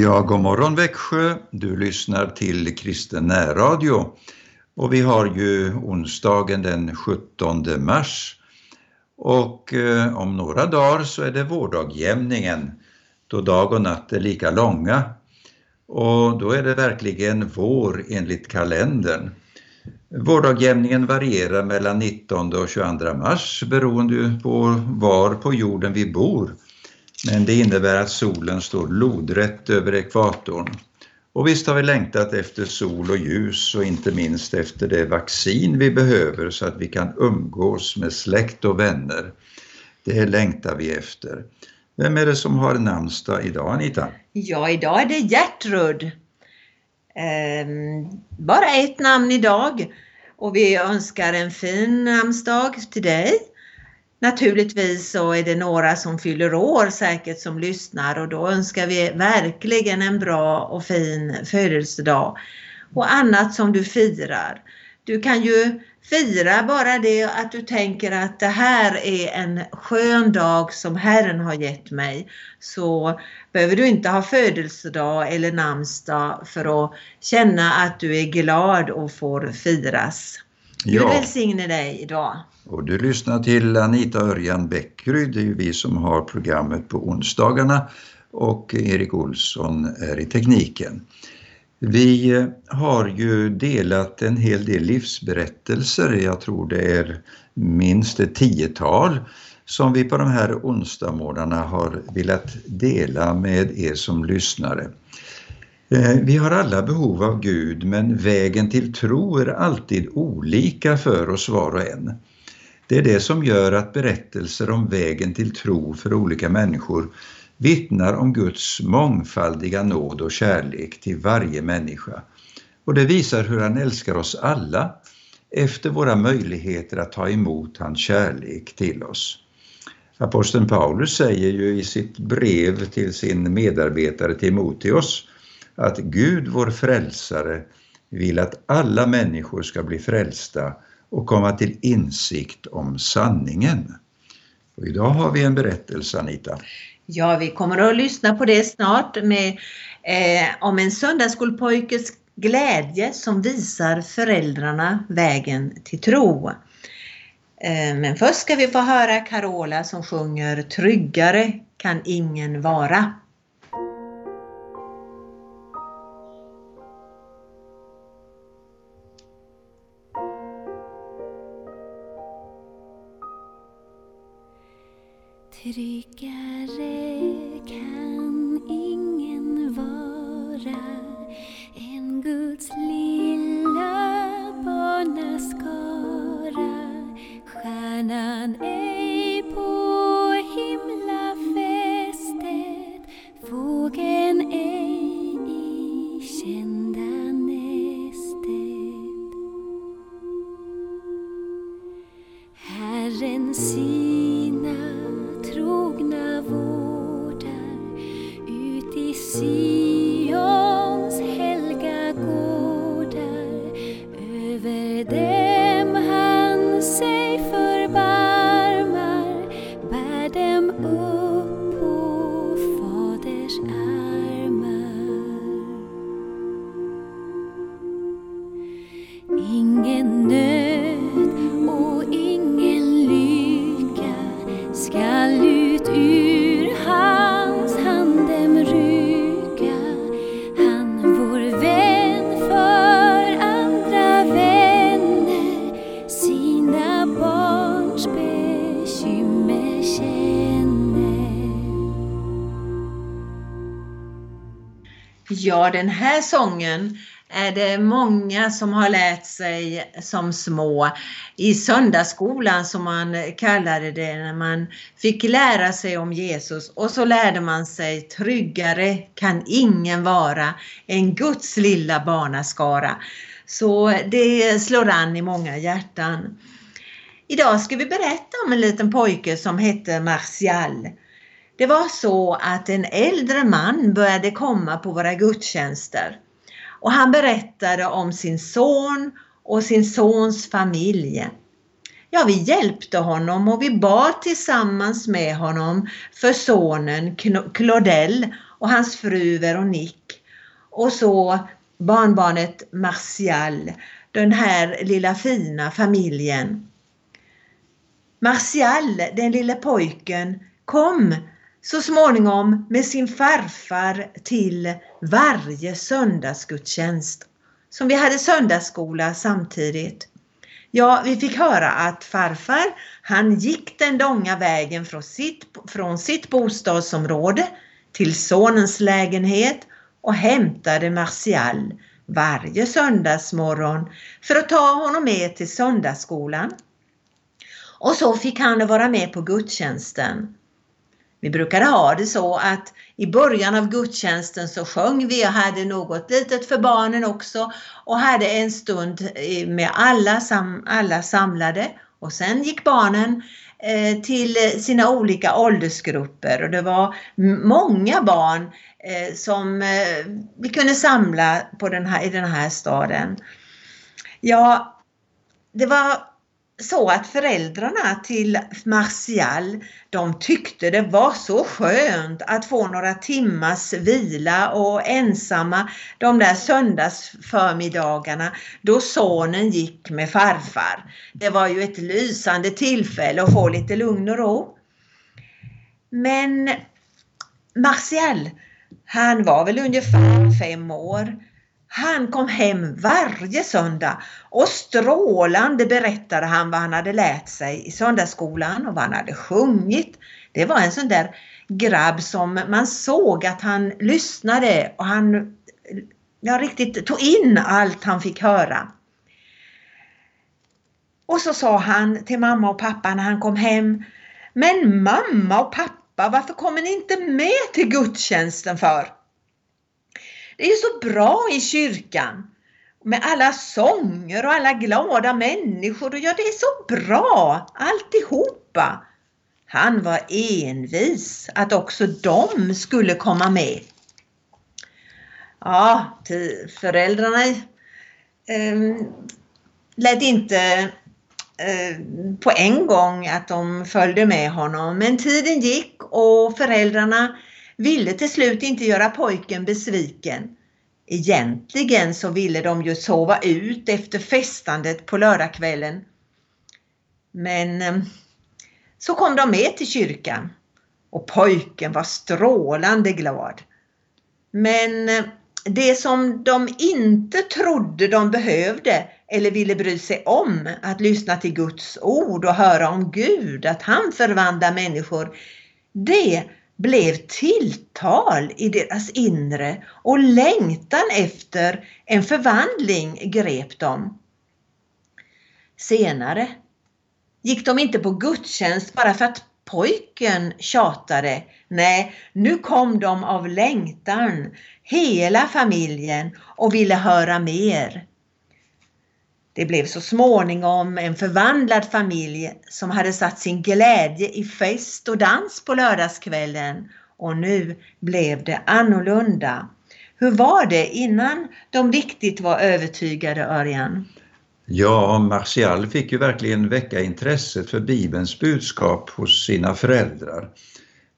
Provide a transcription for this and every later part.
Ja, god morgon Växjö. Du lyssnar till Kristen närradio och vi har ju onsdagen den 17 mars och eh, om några dagar så är det vårdagjämningen då dag och natt är lika långa och då är det verkligen vår enligt kalendern. Vårdagjämningen varierar mellan 19 och 22 mars beroende på var på jorden vi bor. Men det innebär att solen står lodrätt över ekvatorn. Och visst har vi längtat efter sol och ljus och inte minst efter det vaccin vi behöver så att vi kan umgås med släkt och vänner. Det längtar vi efter. Vem är det som har namnsdag idag Anita? Ja, idag är det Gertrud. Ehm, bara ett namn idag och vi önskar en fin namnsdag till dig. Naturligtvis så är det några som fyller år säkert som lyssnar och då önskar vi verkligen en bra och fin födelsedag och annat som du firar. Du kan ju fira bara det att du tänker att det här är en skön dag som Herren har gett mig. Så behöver du inte ha födelsedag eller namnsdag för att känna att du är glad och får firas. Gud ja. välsigne dig idag. Och du lyssnar till Anita Örjan Bäckryd, det är ju vi som har programmet på onsdagarna och Erik Olsson är i tekniken. Vi har ju delat en hel del livsberättelser, jag tror det är minst ett tiotal som vi på de här onsdagsmorgnarna har velat dela med er som lyssnare. Eh, vi har alla behov av Gud men vägen till tro är alltid olika för oss var och en. Det är det som gör att berättelser om vägen till tro för olika människor vittnar om Guds mångfaldiga nåd och kärlek till varje människa. Och det visar hur han älskar oss alla efter våra möjligheter att ta emot hans kärlek till oss. Aposteln Paulus säger ju i sitt brev till sin medarbetare Timoteus att Gud, vår frälsare, vill att alla människor ska bli frälsta och komma till insikt om sanningen. Och idag har vi en berättelse, Anita. Ja, vi kommer att lyssna på det snart med, eh, om en söndagsskolpojkes glädje som visar föräldrarna vägen till tro. Eh, men först ska vi få höra Carola som sjunger Tryggare kan ingen vara. Tryggare see. Den här sången är det många som har lärt sig som små i söndagsskolan som man kallade det när man fick lära sig om Jesus och så lärde man sig tryggare kan ingen vara än Guds lilla barnaskara. Så det slår an i många hjärtan. Idag ska vi berätta om en liten pojke som hette Martial. Det var så att en äldre man började komma på våra gudstjänster och han berättade om sin son och sin sons familj. ja, vi hjälpte honom och vi bad tillsammans med honom för sonen Claudel och hans fru Veronique. Och så barnbarnet Martial, den här lilla fina familjen. Martial, den lille pojken, kom så småningom med sin farfar till varje söndagsgudstjänst. Som vi hade söndagsskola samtidigt. Ja, vi fick höra att farfar, han gick den långa vägen från sitt, från sitt bostadsområde till sonens lägenhet och hämtade Martial varje söndagsmorgon för att ta honom med till söndagsskolan. Och så fick han vara med på gudstjänsten. Vi brukade ha det så att i början av gudstjänsten så sjöng vi och hade något litet för barnen också och hade en stund eh, med alla, sam alla samlade och sen gick barnen eh, till sina olika åldersgrupper och det var många barn eh, som vi kunde samla på den här, i den här staden. Ja, det var så att föräldrarna till Martial, de tyckte det var så skönt att få några timmars vila och ensamma de där söndagsförmiddagarna då sonen gick med farfar. Det var ju ett lysande tillfälle att få lite lugn och ro. Men Martial, han var väl ungefär fem år han kom hem varje söndag och strålande berättade han vad han hade lärt sig i söndagsskolan och vad han hade sjungit. Det var en sån där grabb som man såg att han lyssnade och han ja, riktigt tog in allt han fick höra. Och så sa han till mamma och pappa när han kom hem Men mamma och pappa, varför kommer ni inte med till gudstjänsten för? Det är så bra i kyrkan med alla sånger och alla glada människor. Och ja, det är så bra alltihopa. Han var envis att också de skulle komma med. Ja, föräldrarna eh, lät inte eh, på en gång att de följde med honom. Men tiden gick och föräldrarna ville till slut inte göra pojken besviken. Egentligen så ville de ju sova ut efter festandet på lördagskvällen. Men eh, så kom de med till kyrkan och pojken var strålande glad. Men eh, det som de inte trodde de behövde eller ville bry sig om, att lyssna till Guds ord och höra om Gud, att han förvandlar människor, det blev tilltal i deras inre och längtan efter en förvandling grep dem. Senare gick de inte på gudstjänst bara för att pojken tjatade. Nej, nu kom de av längtan, hela familjen och ville höra mer. Det blev så småningom en förvandlad familj som hade satt sin glädje i fest och dans på lördagskvällen och nu blev det annorlunda. Hur var det innan de riktigt var övertygade Örjan? Ja, Martial fick ju verkligen väcka intresset för Bibelns budskap hos sina föräldrar.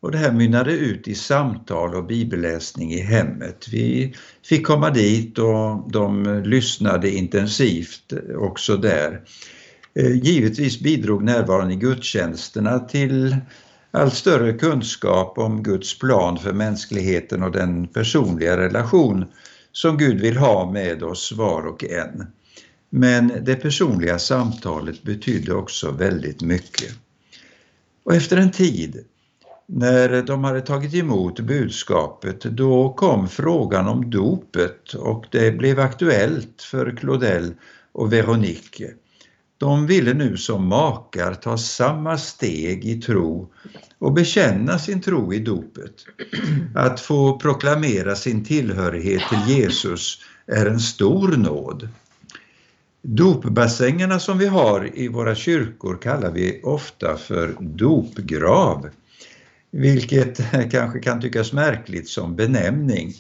Och det här mynnade ut i samtal och bibelläsning i hemmet. Vi fick komma dit och de lyssnade intensivt också där. Eh, givetvis bidrog närvaron i gudstjänsterna till allt större kunskap om Guds plan för mänskligheten och den personliga relation som Gud vill ha med oss var och en. Men det personliga samtalet betydde också väldigt mycket. Och efter en tid när de hade tagit emot budskapet, då kom frågan om dopet och det blev aktuellt för Claudel och Veronique. De ville nu som makar ta samma steg i tro och bekänna sin tro i dopet. Att få proklamera sin tillhörighet till Jesus är en stor nåd. Dopbassängerna som vi har i våra kyrkor kallar vi ofta för dopgrav vilket kanske kan tyckas märkligt som benämning.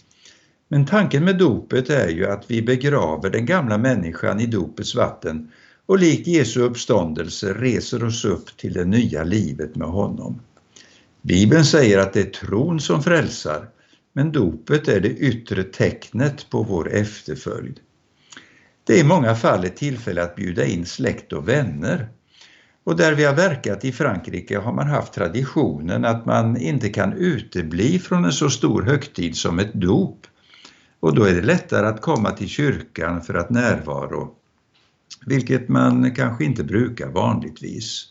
Men tanken med dopet är ju att vi begraver den gamla människan i dopets vatten och likt Jesu uppståndelse reser oss upp till det nya livet med honom. Bibeln säger att det är tron som frälsar, men dopet är det yttre tecknet på vår efterföljd. Det är i många fall ett tillfälle att bjuda in släkt och vänner. Och där vi har verkat i Frankrike har man haft traditionen att man inte kan utebli från en så stor högtid som ett dop. Och då är det lättare att komma till kyrkan för att närvaro, vilket man kanske inte brukar vanligtvis.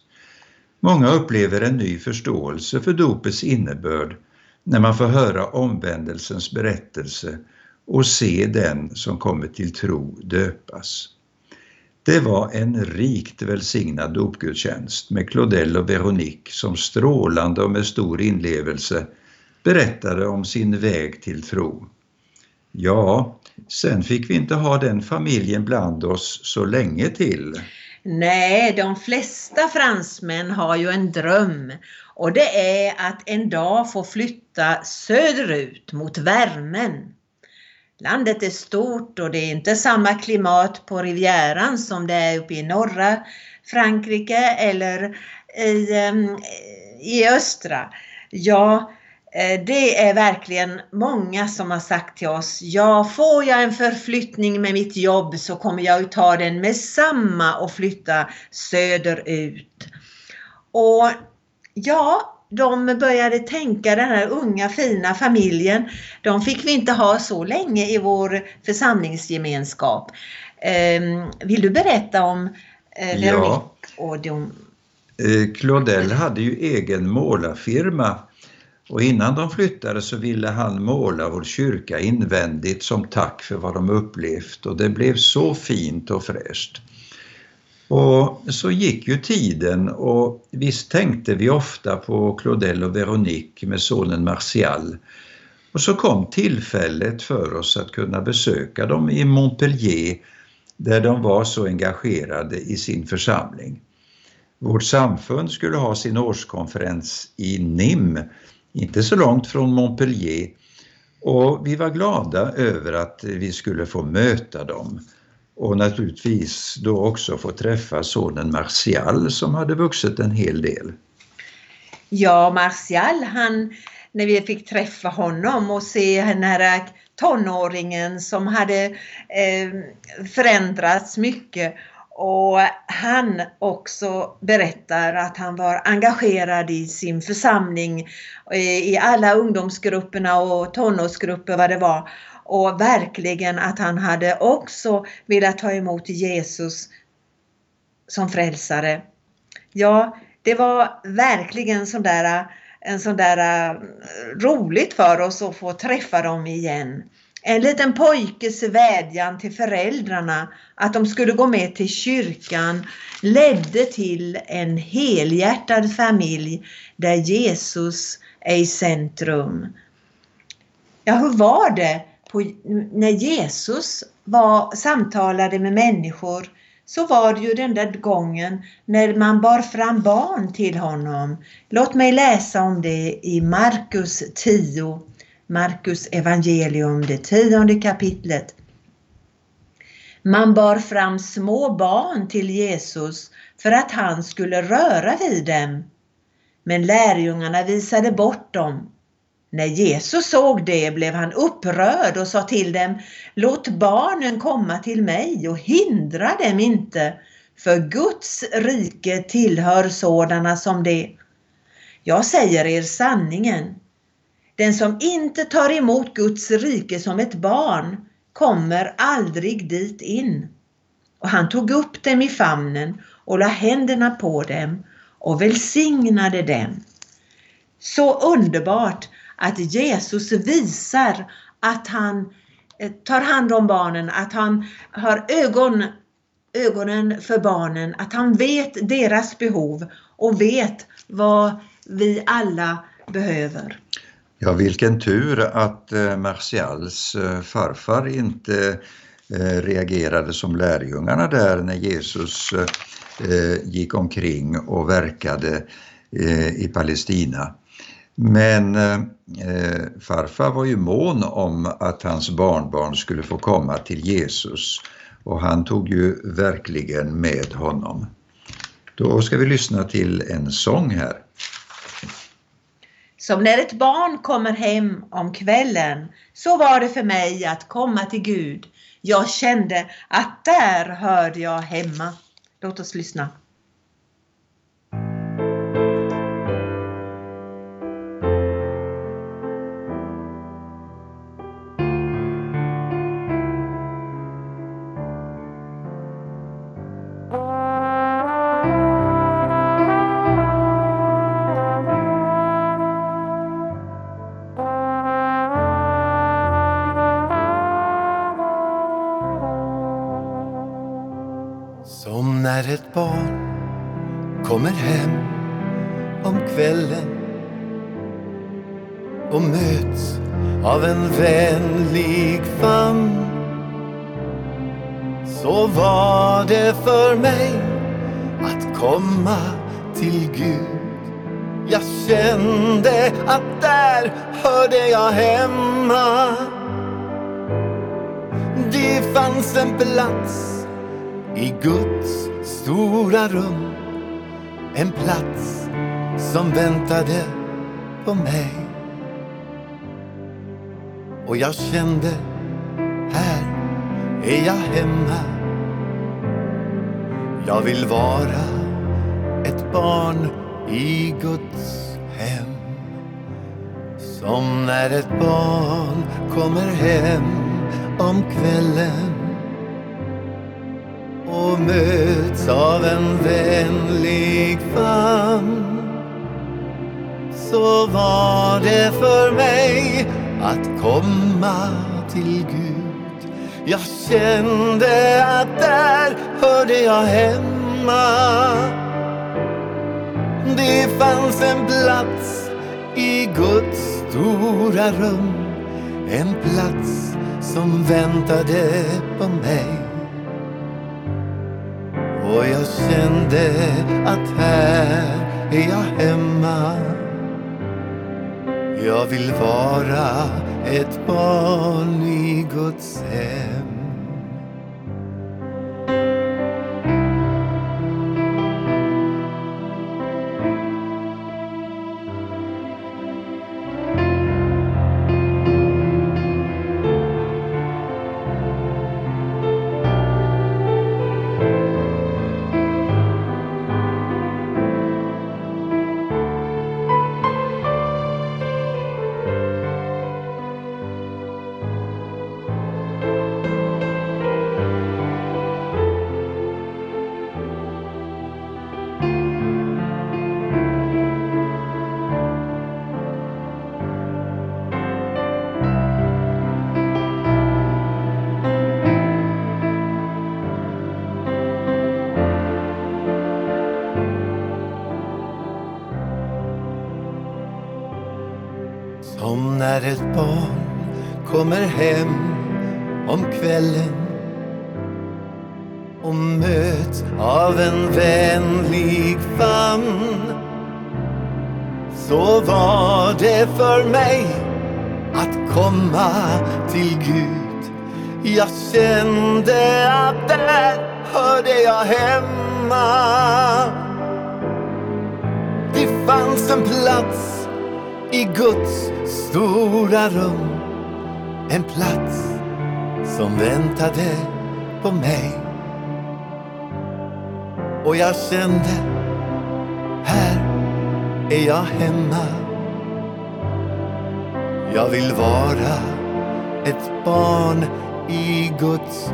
Många upplever en ny förståelse för dopets innebörd när man får höra omvändelsens berättelse och se den som kommer till tro döpas. Det var en rikt välsignad dopgudstjänst med Claudel och Veronique som strålande och med stor inlevelse berättade om sin väg till tro. Ja, sen fick vi inte ha den familjen bland oss så länge till. Nej, de flesta fransmän har ju en dröm och det är att en dag få flytta söderut mot värmen. Landet är stort och det är inte samma klimat på Rivieran som det är uppe i norra Frankrike eller i, ehm, i östra. Ja, eh, det är verkligen många som har sagt till oss, ja får jag en förflyttning med mitt jobb så kommer jag att ta den med samma och flytta söderut. Och ja, de började tänka, den här unga fina familjen, de fick vi inte ha så länge i vår församlingsgemenskap. Eh, vill du berätta om eh, Ja. och de... Eh, Claudel hade ju egen målarfirma och innan de flyttade så ville han måla vår kyrka invändigt som tack för vad de upplevt och det blev så fint och fräscht. Och så gick ju tiden och visst tänkte vi ofta på Claudel och Veronique med sonen Martial. Och så kom tillfället för oss att kunna besöka dem i Montpellier där de var så engagerade i sin församling. Vårt samfund skulle ha sin årskonferens i Nîmes, inte så långt från Montpellier, och vi var glada över att vi skulle få möta dem och naturligtvis då också få träffa sonen Martial som hade vuxit en hel del. Ja, Martial, han, när vi fick träffa honom och se den här tonåringen som hade eh, förändrats mycket och han också berättar att han var engagerad i sin församling, eh, i alla ungdomsgrupperna och tonårsgrupper vad det var. Och verkligen att han hade också velat ta emot Jesus som frälsare. Ja, det var verkligen sån där, en sån där eh, roligt för oss att få träffa dem igen. En liten pojkes vädjan till föräldrarna att de skulle gå med till kyrkan ledde till en helhjärtad familj där Jesus är i centrum. Ja, hur var det på, när Jesus var, samtalade med människor så var det ju den där gången när man bar fram barn till honom. Låt mig läsa om det i Markus 10, Markus evangelium, det tionde kapitlet. Man bar fram små barn till Jesus för att han skulle röra vid dem. Men lärjungarna visade bort dem. När Jesus såg det blev han upprörd och sa till dem, låt barnen komma till mig och hindra dem inte, för Guds rike tillhör sådana som det. Jag säger er sanningen. Den som inte tar emot Guds rike som ett barn kommer aldrig dit in. Och han tog upp dem i famnen och la händerna på dem och välsignade dem. Så underbart att Jesus visar att han eh, tar hand om barnen, att han har ögon, ögonen för barnen, att han vet deras behov och vet vad vi alla behöver. Ja, vilken tur att eh, Martials eh, farfar inte reagerade som lärjungarna där när Jesus gick omkring och verkade i Palestina. Men eh, farfar var ju mån om att hans barnbarn skulle få komma till Jesus och han tog ju verkligen med honom. Då ska vi lyssna till en sång här. Som när ett barn kommer hem om kvällen, så var det för mig att komma till Gud. Jag kände att där hörde jag hemma. Låt oss lyssna. Och möts av en vänlig famn. Så var det för mig att komma till Gud. Jag kände att där hörde jag hemma. Det fanns en plats i Guds stora rum En plats som väntade på mig och jag kände, här är jag hemma. Jag vill vara ett barn i Guds hem. Som när ett barn kommer hem om kvällen och möts av en vänlig famn. Så var det för mig att komma till Gud. Jag kände att där hörde jag hemma. Det fanns en plats i Guds stora rum. En plats som väntade på mig. Och jag kände att här är jag hemma jag vill vara ett barn i Guds hem. Till Gud. Jag kände att där hörde jag hemma. Det fanns en plats i Guds stora rum En plats som väntade på mig Och jag kände, här är jag hemma Jag vill vara ett barn i Guds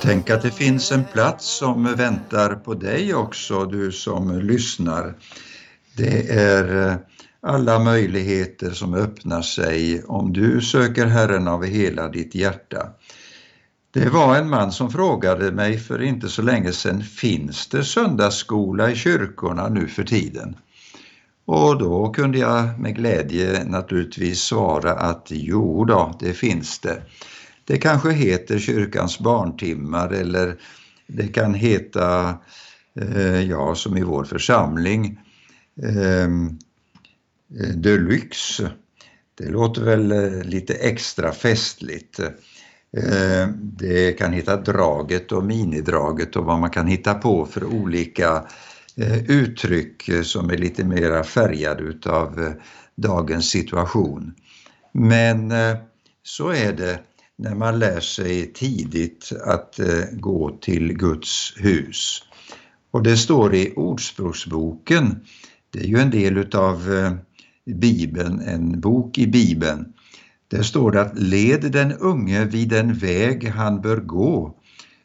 tänk att det finns en plats som väntar på dig också, du som lyssnar. Det är eh, alla möjligheter som öppnar sig om du söker Herren av hela ditt hjärta. Det var en man som frågade mig för inte så länge sedan, finns det söndagsskola i kyrkorna nu för tiden? Och då kunde jag med glädje naturligtvis svara att jo då, det finns det. Det kanske heter kyrkans barntimmar eller det kan heta, eh, ja som i vår församling, ehm, eh, Deluxe. Det låter väl eh, lite extra festligt. Eh, det kan heta draget och minidraget och vad man kan hitta på för olika eh, uttryck som är lite mera färgade utav dagens situation. Men så är det när man lär sig tidigt att eh, gå till Guds hus. Och det står i Ordspråksboken, det är ju en del utav eh, Bibeln, en bok i Bibeln. Där står det att led den unge vid den väg han bör gå,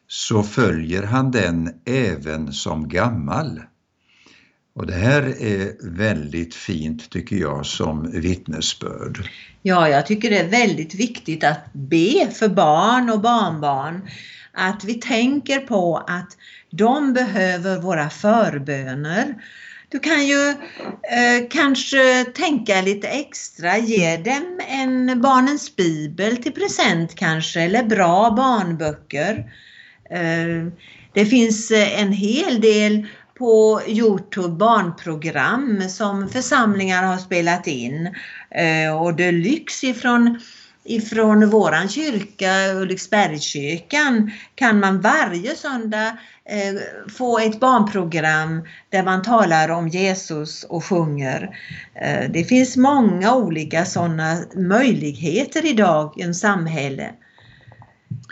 så följer han den även som gammal. Och det här är väldigt fint tycker jag som vittnesbörd. Ja, jag tycker det är väldigt viktigt att be för barn och barnbarn. Att vi tänker på att de behöver våra förböner du kan ju eh, kanske tänka lite extra, ge dem en barnens bibel till present kanske eller bra barnböcker. Eh, det finns eh, en hel del på Youtube barnprogram som församlingar har spelat in eh, och och Deluxe ifrån ifrån våran kyrka, Ulriksbergskyrkan, kan man varje söndag eh, få ett barnprogram där man talar om Jesus och sjunger. Eh, det finns många olika sådana möjligheter idag i samhälle.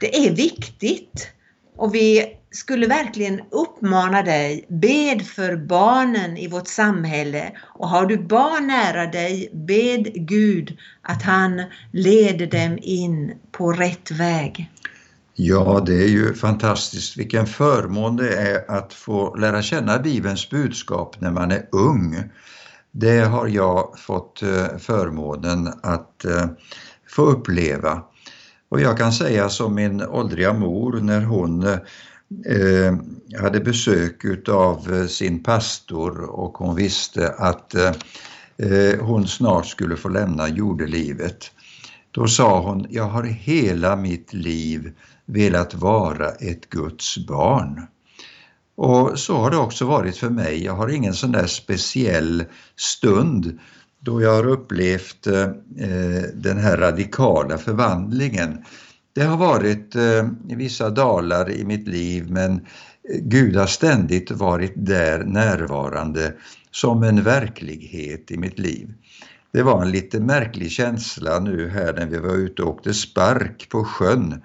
Det är viktigt och vi skulle verkligen uppmana dig, bed för barnen i vårt samhälle och har du barn nära dig, bed Gud att han leder dem in på rätt väg. Ja, det är ju fantastiskt vilken förmån det är att få lära känna Bibelns budskap när man är ung. Det har jag fått eh, förmånen att eh, få uppleva. Och jag kan säga som min åldriga mor när hon eh, Eh, hade besök utav eh, sin pastor och hon visste att eh, hon snart skulle få lämna jordelivet. Då sa hon, jag har hela mitt liv velat vara ett Guds barn. Och så har det också varit för mig. Jag har ingen sån där speciell stund då jag har upplevt den här radikala förvandlingen. Det har varit eh, vissa dalar i mitt liv men Gud har ständigt varit där närvarande som en verklighet i mitt liv. Det var en lite märklig känsla nu här när vi var ute och åkte spark på sjön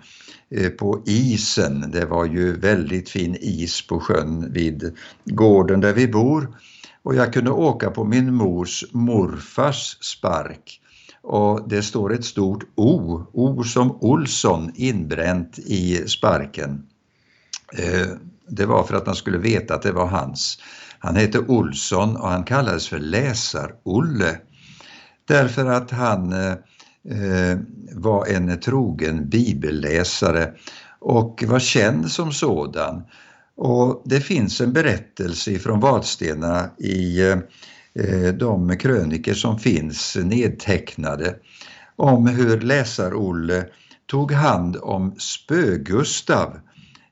Eh, på isen. Det var ju väldigt fin is på sjön vid gården där vi bor. Och jag kunde åka på min mors morfars spark. Och det står ett stort O, O som Olsson inbränt i sparken. Eh, det var för att man skulle veta att det var hans. Han hette Olsson och han kallades för Läsar-Olle. Därför att han eh, eh, var en trogen bibelläsare och var känd som sådan. Och det finns en berättelse från Vadstena i eh, Eh, de kröniker som finns nedtecknade om hur Läsar-Olle tog hand om Spö-Gustav,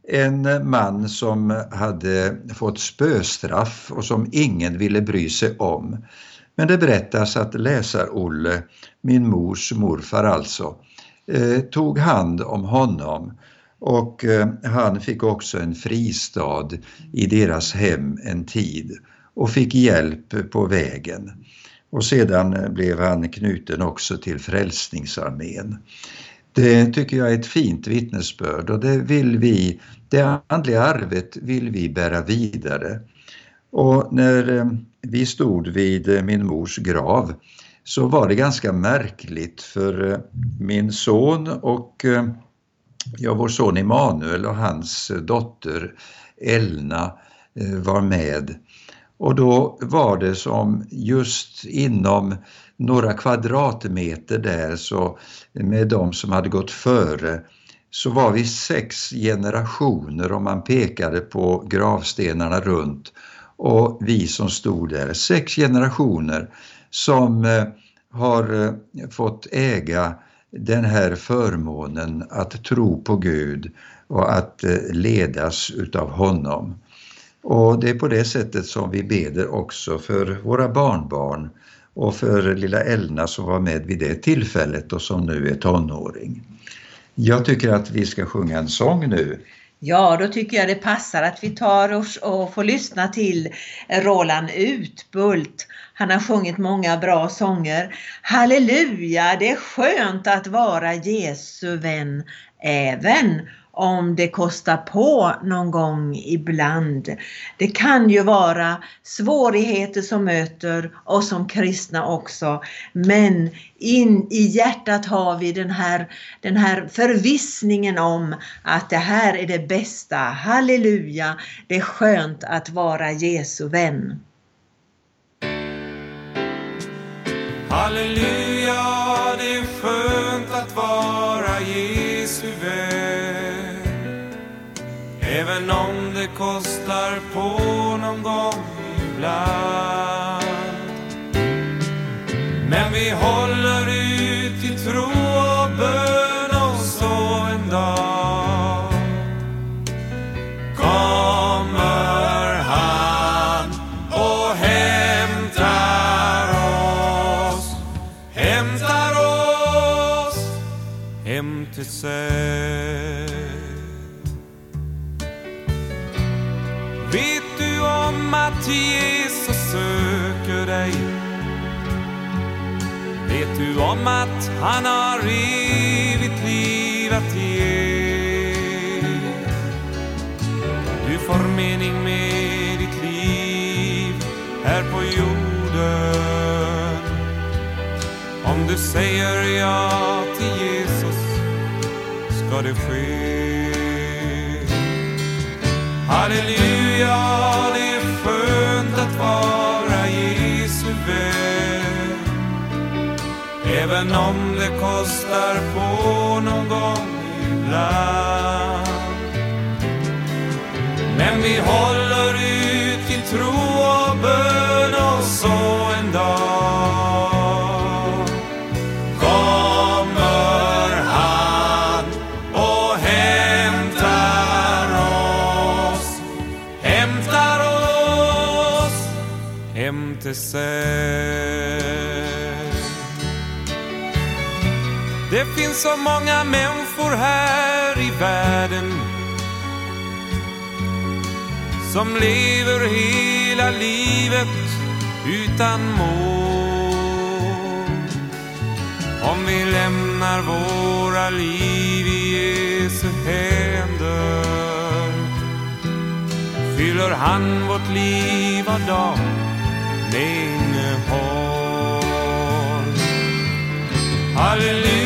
en man som hade fått spöstraff och som ingen ville bry sig om. Men det berättas att Läsar-Olle, min mors morfar alltså, eh, tog hand om honom och eh, han fick också en fristad i deras hem en tid och fick hjälp på vägen. Och sedan blev han knuten också till Frälsningsarmén. Det tycker jag är ett fint vittnesbörd och det vill vi, det andliga arvet vill vi bära vidare. Och när eh, vi stod vid eh, min mors grav så var det ganska märkligt för eh, min son och ja, vår son Emanuel och hans dotter Elna var med. Och då var det som just inom några kvadratmeter där så med de som hade gått före så var vi sex generationer om man pekade på gravstenarna runt och vi som stod där, sex generationer som eh, har eh, fått äga den här förmånen att tro på Gud och att eh, ledas utav honom. Och det är på det sättet som vi beder också för våra barnbarn och för lilla Elna som var med vid det tillfället och som nu är tonåring. Jag tycker att vi ska sjunga en sång nu. Ja, då tycker jag det passar att vi tar oss och får lyssna till Roland Utbult. Han har sjungit många bra sånger. Halleluja, det är skönt att vara Jesu vän även om det kostar på någon gång ibland. Det kan ju vara svårigheter som möter oss som kristna också. Men in i hjärtat har vi den här, den här förvissningen om att det här är det bästa. Halleluja! Det är skönt att vara Jesu vän. Halleluja, ibland. Han har evigt liv att ge? Du får mening med ditt liv här på jorden. Om du säger ja till Jesus ska det ske. Halleluja, Även om det kostar på någon gång ibland. Men vi håller ut i tro och bön och så en dag kommer han och hämtar oss, hämtar oss hem till sig. Det finns så många människor här i världen som lever hela livet utan mål. Om vi lämnar våra liv i Jesu händer fyller han vårt liv av dag med innehåll. Halleluja,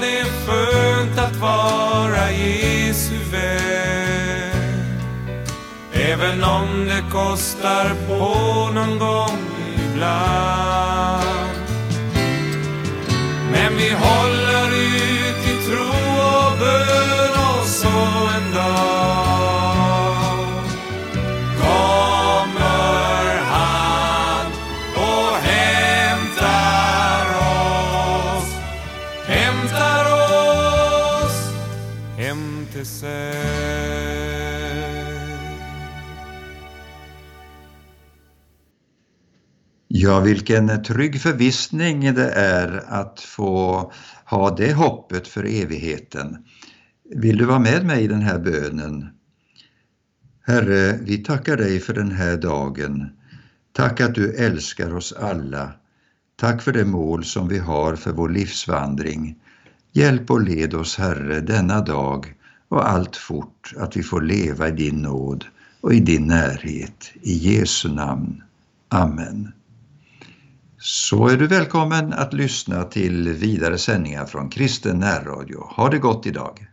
det är skönt att vara Jesu vän. Även om det kostar på någon gång ibland. Men vi håller ut i tro och bön och så en dag till sig. Ja, vilken trygg förvissning det är att få ha det hoppet för evigheten. Vill du vara med mig i den här bönen? Herre, vi tackar dig för den här dagen. Tack att du älskar oss alla. Tack för det mål som vi har för vår livsvandring. Hjälp och led oss, Herre, denna dag och allt fort att vi får leva i din nåd och i din närhet. I Jesu namn. Amen. Så är du välkommen att lyssna till vidare sändningar från Kristen närradio. Ha det gott idag!